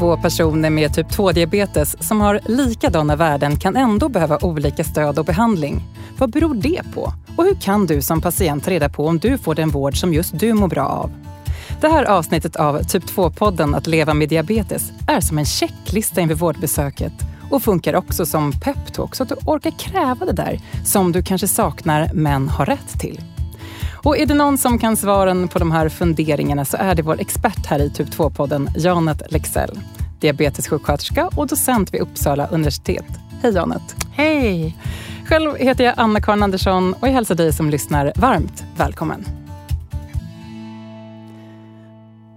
Två personer med typ 2-diabetes som har likadana värden kan ändå behöva olika stöd och behandling. Vad beror det på? Och hur kan du som patient ta reda på om du får den vård som just du mår bra av? Det här avsnittet av Typ 2-podden Att leva med diabetes är som en checklista inför vårdbesöket och funkar också som peptalk så att du orkar kräva det där som du kanske saknar men har rätt till. Och är det någon som kan svaren på de här funderingarna så är det vår expert här i Typ 2-podden, Janet Lexell. Diabetessjuksköterska och docent vid Uppsala universitet. Hej Janet! Hej! Själv heter jag Anna-Karin Andersson och jag hälsar dig som lyssnar varmt välkommen.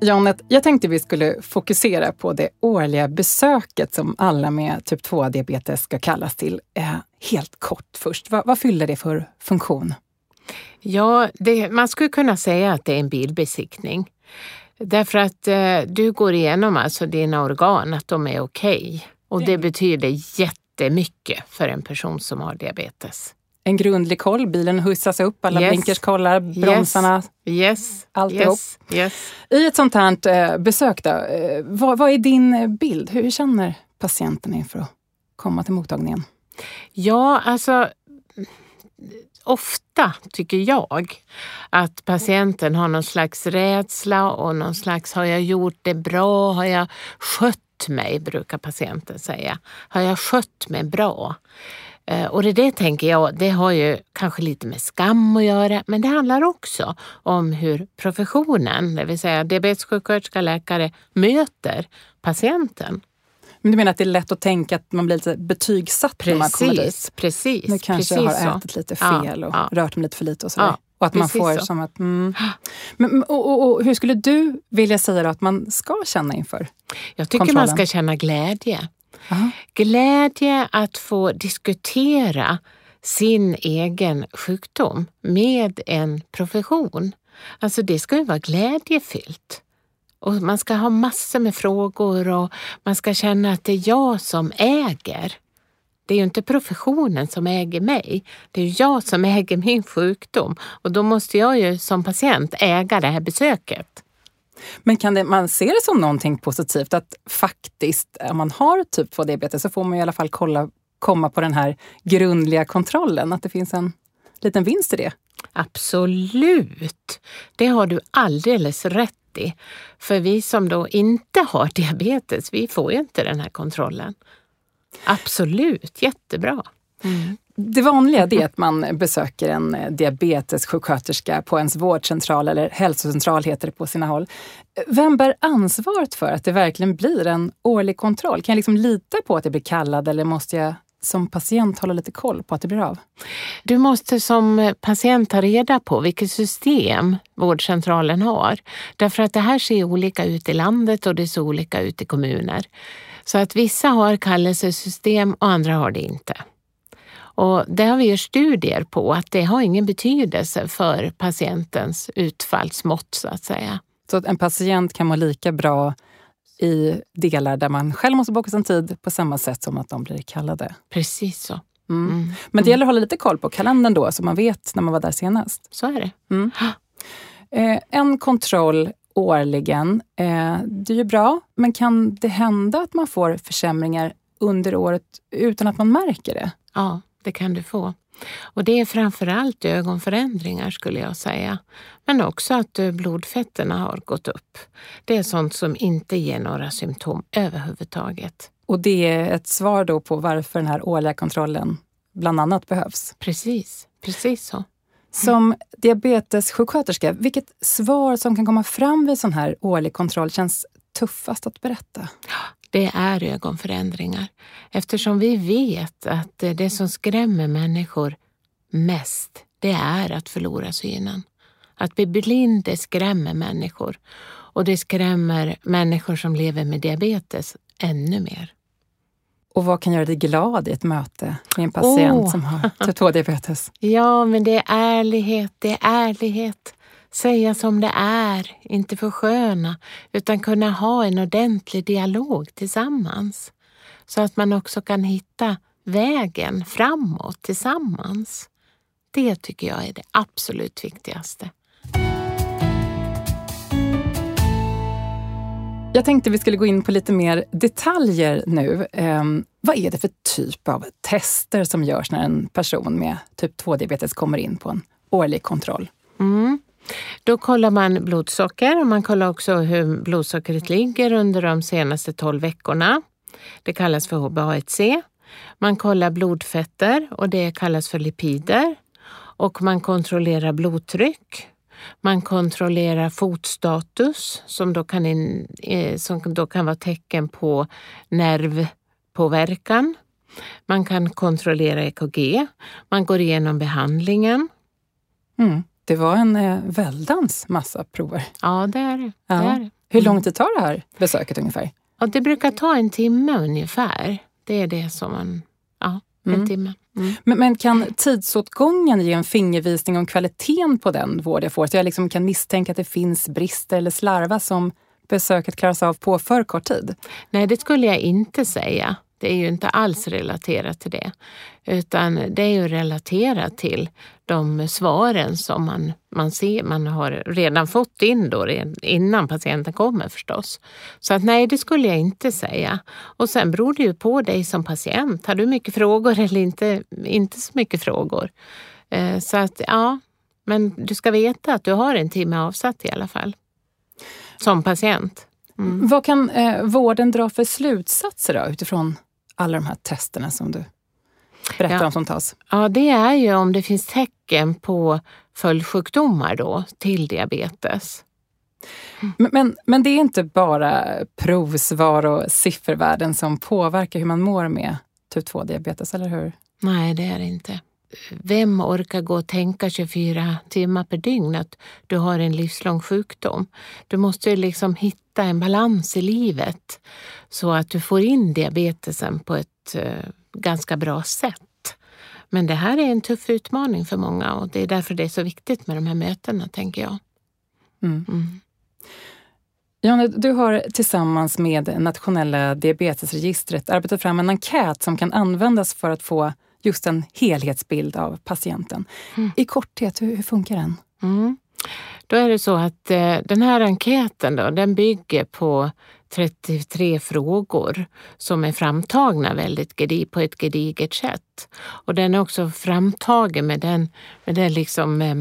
Janet, jag tänkte vi skulle fokusera på det årliga besöket som alla med typ 2-diabetes ska kallas till. Eh, helt kort först, vad, vad fyller det för funktion? Ja, det, man skulle kunna säga att det är en bilbesiktning. Därför att eh, du går igenom alltså dina organ, att de är okej. Okay. Och det betyder jättemycket för en person som har diabetes. En grundlig koll, bilen hussas upp, alla yes. blinkers kollar, bromsarna, yes. alltihop. Yes. Yes. I ett sånt här eh, besök, då, eh, vad, vad är din bild? Hur känner patienten inför att komma till mottagningen? Ja, alltså ofta, tycker jag, att patienten har någon slags rädsla och någon slags, har jag gjort det bra? Har jag skött mig? brukar patienten säga. Har jag skött mig bra? Eh, och det, det tänker jag, det har ju kanske lite med skam att göra, men det handlar också om hur professionen, det vill säga diabetessjuksköterska, läkare, möter patienten. Men du menar att det är lätt att tänka att man blir lite betygsatt precis, när man kommer dit? Precis. Nu kanske precis har ätit lite fel ja, och ja. rört mig lite för lite och sådär. Ja, och att man får så. som att... Mm. Men, och, och, och, hur skulle du vilja säga att man ska känna inför Jag tycker kontrollen? man ska känna glädje. Aha. Glädje att få diskutera sin egen sjukdom med en profession. Alltså det ska ju vara glädjefyllt. Och man ska ha massor med frågor och man ska känna att det är jag som äger. Det är ju inte professionen som äger mig. Det är jag som äger min sjukdom och då måste jag ju som patient äga det här besöket. Men kan det, man se det som någonting positivt att faktiskt, om man har typ 2-diabetes så får man i alla fall kolla, komma på den här grundliga kontrollen, att det finns en liten vinst i det? Absolut! Det har du alldeles rätt i. För vi som då inte har diabetes, vi får ju inte den här kontrollen. Absolut, jättebra. Mm. Det vanliga är att man besöker en diabetessjuksköterska på ens vårdcentral eller hälsocentral heter det på sina håll. Vem bär ansvaret för att det verkligen blir en årlig kontroll? Kan jag liksom lita på att jag blir kallad eller måste jag som patient hålla lite koll på att det blir av? Du måste som patient ta reda på vilket system vårdcentralen har. Därför att det här ser olika ut i landet och det ser olika ut i kommuner. Så att vissa har kallelsesystem och andra har det inte. Och det har vi gjort studier på att det har ingen betydelse för patientens utfallsmått så att säga. Så att en patient kan må lika bra i delar där man själv måste boka sin tid på samma sätt som att de blir kallade? Precis så. Mm. Mm. Men det gäller att hålla lite koll på kalendern då så man vet när man var där senast. Så är det. Mm. Eh, en kontroll årligen, eh, det är ju bra, men kan det hända att man får försämringar under året utan att man märker det? Ja, det kan du få. Och det är framförallt ögonförändringar skulle jag säga. Men också att blodfetterna har gått upp. Det är sånt som inte ger några symptom överhuvudtaget. Och det är ett svar då på varför den här årliga kontrollen bland annat behövs? Precis, precis så. Som diabetessjuksköterska, vilket svar som kan komma fram vid sån här årlig kontroll känns tuffast att berätta? det är ögonförändringar. Eftersom vi vet att det som skrämmer människor mest, det är att förlora synen. Att bli blind, det skrämmer människor. Och det skrämmer människor som lever med diabetes ännu mer. Och vad kan göra dig glad i ett möte med en patient oh. som har typ 2-diabetes? Ja, men det är ärlighet, det är ärlighet säga som det är, inte försköna, utan kunna ha en ordentlig dialog tillsammans. Så att man också kan hitta vägen framåt tillsammans. Det tycker jag är det absolut viktigaste. Jag tänkte vi skulle gå in på lite mer detaljer nu. Eh, vad är det för typ av tester som görs när en person med typ 2-diabetes kommer in på en årlig kontroll? Då kollar man blodsocker och man kollar också hur blodsockret ligger under de senaste 12 veckorna. Det kallas för HbA1c. Man kollar blodfetter och det kallas för lipider. Och man kontrollerar blodtryck. Man kontrollerar fotstatus som då kan, in, eh, som då kan vara tecken på nervpåverkan. Man kan kontrollera EKG. Man går igenom behandlingen. Mm. Det var en eh, väldans massa prover. Ja, det är det. Ja. det, är det. Hur lång tid tar det här besöket ungefär? Ja, det brukar ta en timme ungefär. Det är det som man... Ja, en Mm. timme. Mm. Men, men kan tidsåtgången ge en fingervisning om kvaliteten på den vård jag får? Så jag liksom kan misstänka att det finns brister eller slarvar som besöket klaras av på för kort tid? Nej, det skulle jag inte säga. Det är ju inte alls relaterat till det. Utan det är ju relaterat till de svaren som man, man ser, man har redan fått in då, innan patienten kommer förstås. Så att nej, det skulle jag inte säga. Och sen beror det ju på dig som patient. Har du mycket frågor eller inte, inte så mycket frågor? Eh, så att ja, men du ska veta att du har en timme avsatt i alla fall. Som patient. Mm. Vad kan eh, vården dra för slutsatser då, utifrån alla de här testerna som du berättar Ja. om som tas? Ja, det är ju om det finns tecken på följdsjukdomar då till diabetes. Men, men, men det är inte bara provsvar och siffervärden som påverkar hur man mår med typ 2-diabetes, eller hur? Nej, det är det inte. Vem orkar gå och tänka 24 timmar per dygn att du har en livslång sjukdom? Du måste ju liksom hitta en balans i livet så att du får in diabetesen på ett eh, ganska bra sätt. Men det här är en tuff utmaning för många och det är därför det är så viktigt med de här mötena, tänker jag. Mm. Mm. Janne, du har tillsammans med Nationella diabetesregistret arbetat fram en enkät som kan användas för att få just en helhetsbild av patienten. Mm. I korthet, hur, hur funkar den? Mm. Då är det så att eh, den här enkäten då, den bygger på 33 frågor som är framtagna väldigt gedi, på ett gediget sätt. Och den är också framtagen med den, med den liksom, eh,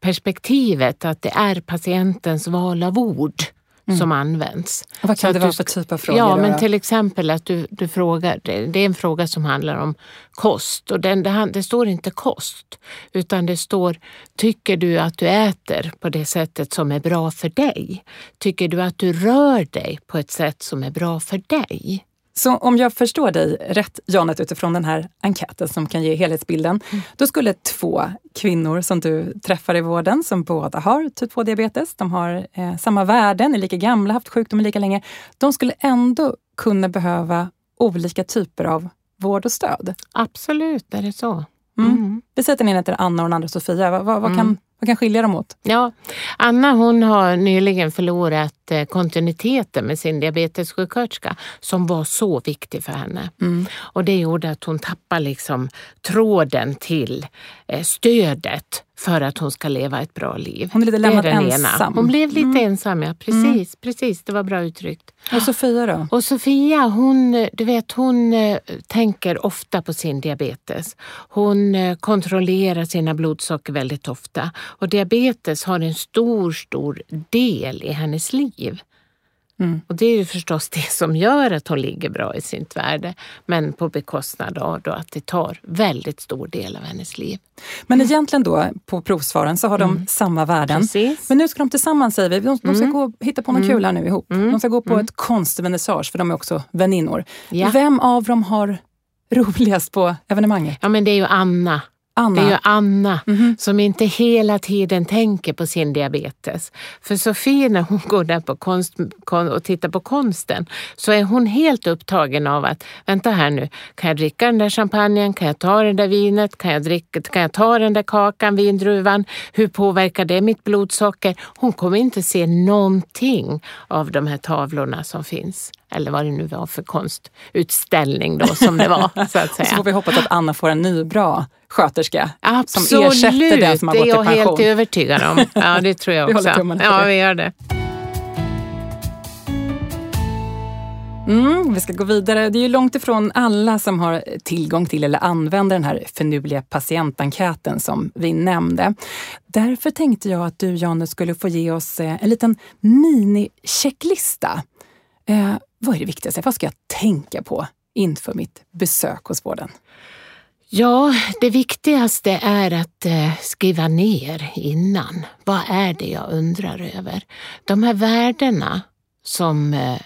perspektivet att det är patientens val av ord som används. Och vad Så kan att det vara för typ av frågor? Ja, då? men till exempel att du, du frågar, det det är en fråga som handlar om kost och den, det, det står inte kost utan det står tycker du att du äter på det sättet som är bra för dig? Tycker du att du rör dig på ett sätt som är bra för dig? Så om jag förstår dig rätt, Janet, utifrån den här enkäten som kan ge helhetsbilden, Mm. då skulle två kvinnor som du träffar i vården, som båda har typ 2-diabetes, de har eh, samma värden, är lika gamla, haft sjukdomen lika länge, de skulle ändå kunna behöva olika typer av vård och stöd. Absolut, är det så. Mm. Mm. Vi säger att den ena heter Anna och den andra Sofia. Vad, vad, vad, Mm. kan, vad kan skilja dem åt? Ja, Anna hon har nyligen förlorat kontinuiteten med sin diabetessjuksköterska som var så viktig för henne. Mm. Och det gjorde att hon tappade liksom tråden till eh, stödet för att hon ska leva ett bra liv. Hon är lite är lämnad den ena. ensam. Hon blev lite Mm. ensam, ja. Precis, precis. Det var bra uttryckt. Och Sofia då? Och Sofia, hon, eh, du vet, hon eh, tänker ofta på sin diabetes. Hon eh, kontrollerar sina blodsocker väldigt ofta. Och diabetes har en stor, stor del i hennes liv. Mm. Och det är ju förstås det som gör att hon ligger bra i sitt värde. Men på bekostnad av då att det tar väldigt stor del av hennes liv. Men egentligen då, på provsvaren, så har de Mm. samma värden. Precis. Men nu ska de tillsammans, säger vi. De, de ska Mm. gå hitta på någon Mm. kul här nu ihop. Mm. De ska gå på Mm. ett konstvernissage, för de är också väninnor. Ja. Vem av dem har roligast på evenemanget? ja, men det är ju Anna. Anna? Det är ju Anna Mhm. som inte hela tiden tänker på sin diabetes. För Sofie när hon går där på konst, kon, och tittar på konsten så är hon helt upptagen av att vänta här nu, kan jag dricka den där champagnen? Kan jag ta det där vinet? Kan jag, dricka, kan jag ta den där kakan, vindruvan? Hur påverkar det mitt blodsocker? Hon kommer inte se någonting av de här tavlorna som finns. Eller vad det nu var för konstutställning då som det var. så att Och så får säga. vi hoppas att Anna får en ny bra sköterska. Absolut, som ersätter den som har det gått är i jag pension. helt övertygad om. Ja, det tror jag Vi också. för ja, det. vi gör det. Mm, vi ska gå vidare. Det är ju långt ifrån alla som har tillgång till eller använder den här finurliga patientenkäten som vi nämnde. Därför tänkte jag att du, Janne, skulle få ge oss eh, en liten mini-checklista. Vad är det viktigaste? Vad ska jag tänka på inför mitt besök hos vården? Ja, det viktigaste är att eh, skriva ner innan. Vad är det jag undrar över? De här värdena som eh,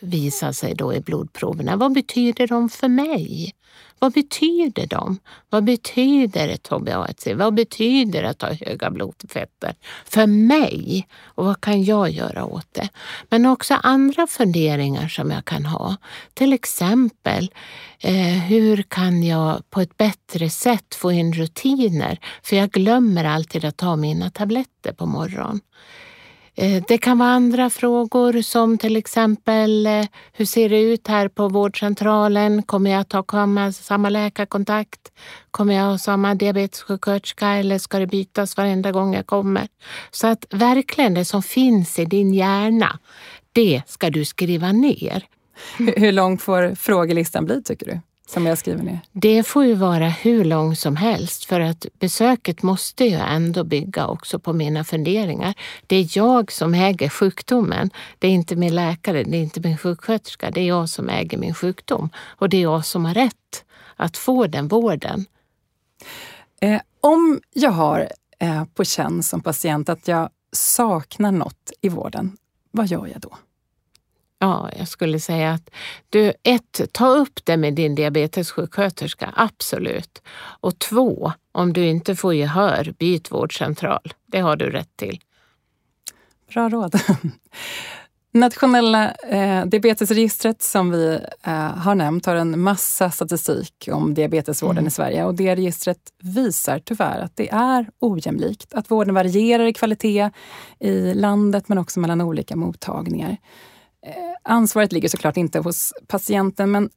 visar sig då i blodproverna, vad betyder de för mig? Vad betyder de? Vad betyder ett HbA1c? Vad betyder att ha höga blodfetter för mig? Och vad kan jag göra åt det? Men också andra funderingar som jag kan ha. Till exempel, eh, hur kan jag på ett bättre sätt få in rutiner? För jag glömmer alltid att ta mina tabletter på morgonen. Eh, det kan vara andra frågor som till exempel eh, hur ser det ut här på vårdcentralen? Kommer jag att ha samma läkarkontakt? Kommer jag att ha samma diabetessjuksköterska eller ska det bytas varenda gång jag kommer? Så att verkligen det som finns i din hjärna, det ska du skriva ner. Hur lång får frågelistan bli tycker du? Som jag skriver ner? Det får ju vara hur långt som helst för att besöket måste ju ändå bygga också på mina funderingar. Det är jag som äger sjukdomen. Det är inte min läkare, det är inte min sjuksköterska. Det är jag som äger min sjukdom och det är jag som har rätt att få den vården. Eh, om jag har eh, på känn som patient att jag saknar något i vården, vad gör jag då? Ja, jag skulle säga att du, ett, ta upp det med din diabetessjuksköterska, absolut. Och två, om du inte får gehör, byt vårdcentral. Det har du rätt till. Bra råd. Nationella eh, diabetesregistret som vi eh, har nämnt har en massa statistik om diabetesvården mm. i Sverige och det registret visar tyvärr att det är ojämlikt. Att vården varierar i kvalitet i landet men också mellan olika mottagningar. Ansvaret ligger såklart inte hos patienten, men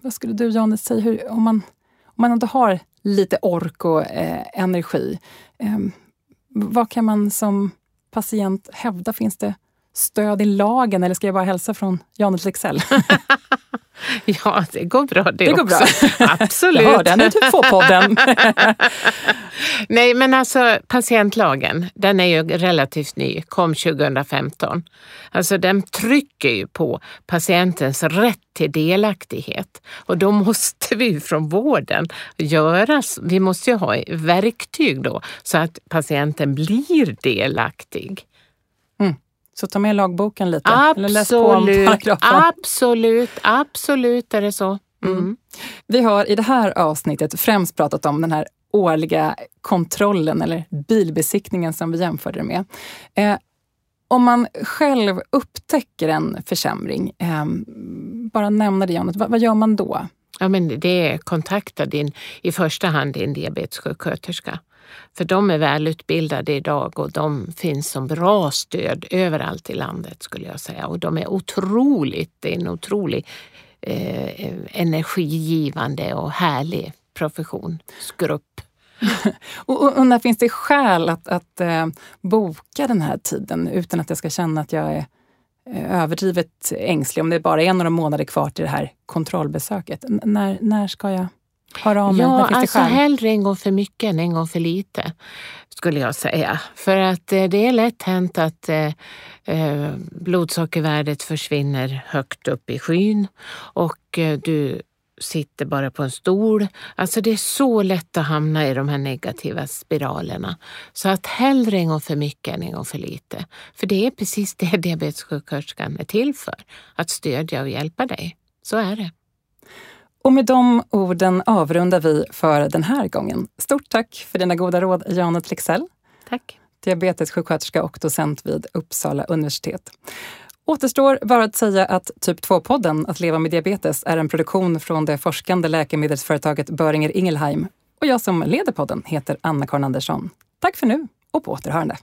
vad skulle du Janne säga, hur, om, man, om man inte har lite ork och eh, energi, eh, vad kan man som patient hävda? Finns det stöd i lagen eller ska jag bara hälsa från Janne till Excel? ja, det går bra det, det också. Går bra. Absolut. Jag hörde nu typ två-podden. Nej, men alltså patientlagen, den är ju relativt ny, kom 2015. Alltså den trycker ju på patientens rätt till delaktighet och då måste vi från vården göra, vi måste ju ha verktyg då så att patienten blir delaktig. Så ta med lagboken lite. Absolut, eller läs på absolut, absolut är det så. Mm. Mm. Vi har i det här avsnittet främst pratat om den här årliga kontrollen eller bilbesiktningen som vi jämförde det med. Eh, om man själv upptäcker en försämring, eh, bara nämna det Janet, vad, vad gör man då? Ja, men det är kontakta din, i första hand din diabetessjuksköterska. För de är välutbildade idag och de finns som bra stöd överallt i landet skulle jag säga. Och de är otroligt, det är en otrolig eh, energigivande och härlig professionsgrupp. och, och, och, när finns det skäl att, att eh, boka den här tiden utan att jag ska känna att jag är eh, överdrivet ängslig om det bara är några månader kvar till det här kontrollbesöket? N när, när ska jag av mig? Ja, alltså hellre en gång för mycket än en gång för lite, skulle jag säga. För att eh, det är lätt hänt att eh, eh, blodsockervärdet försvinner högt upp i skyn och eh, du sitter bara på en stol. Alltså det är så lätt att hamna i de här negativa spiralerna. Så att hellre en gång för mycket än en gång för lite. För det är precis det diabetessjuksköterskan är till för. Att stödja och hjälpa dig. Så är det. Och med de orden avrundar vi för den här gången. Stort tack för dina goda råd, Janet Lexell. Tack. Diabetessjuksköterska och docent vid Uppsala universitet. Återstår bara att säga att Typ 2-podden Att leva med diabetes är en produktion från det forskande läkemedelsföretaget Böringer Ingelheim. Och jag som leder podden heter Anna-Karin Andersson. Tack för nu och på återhörande.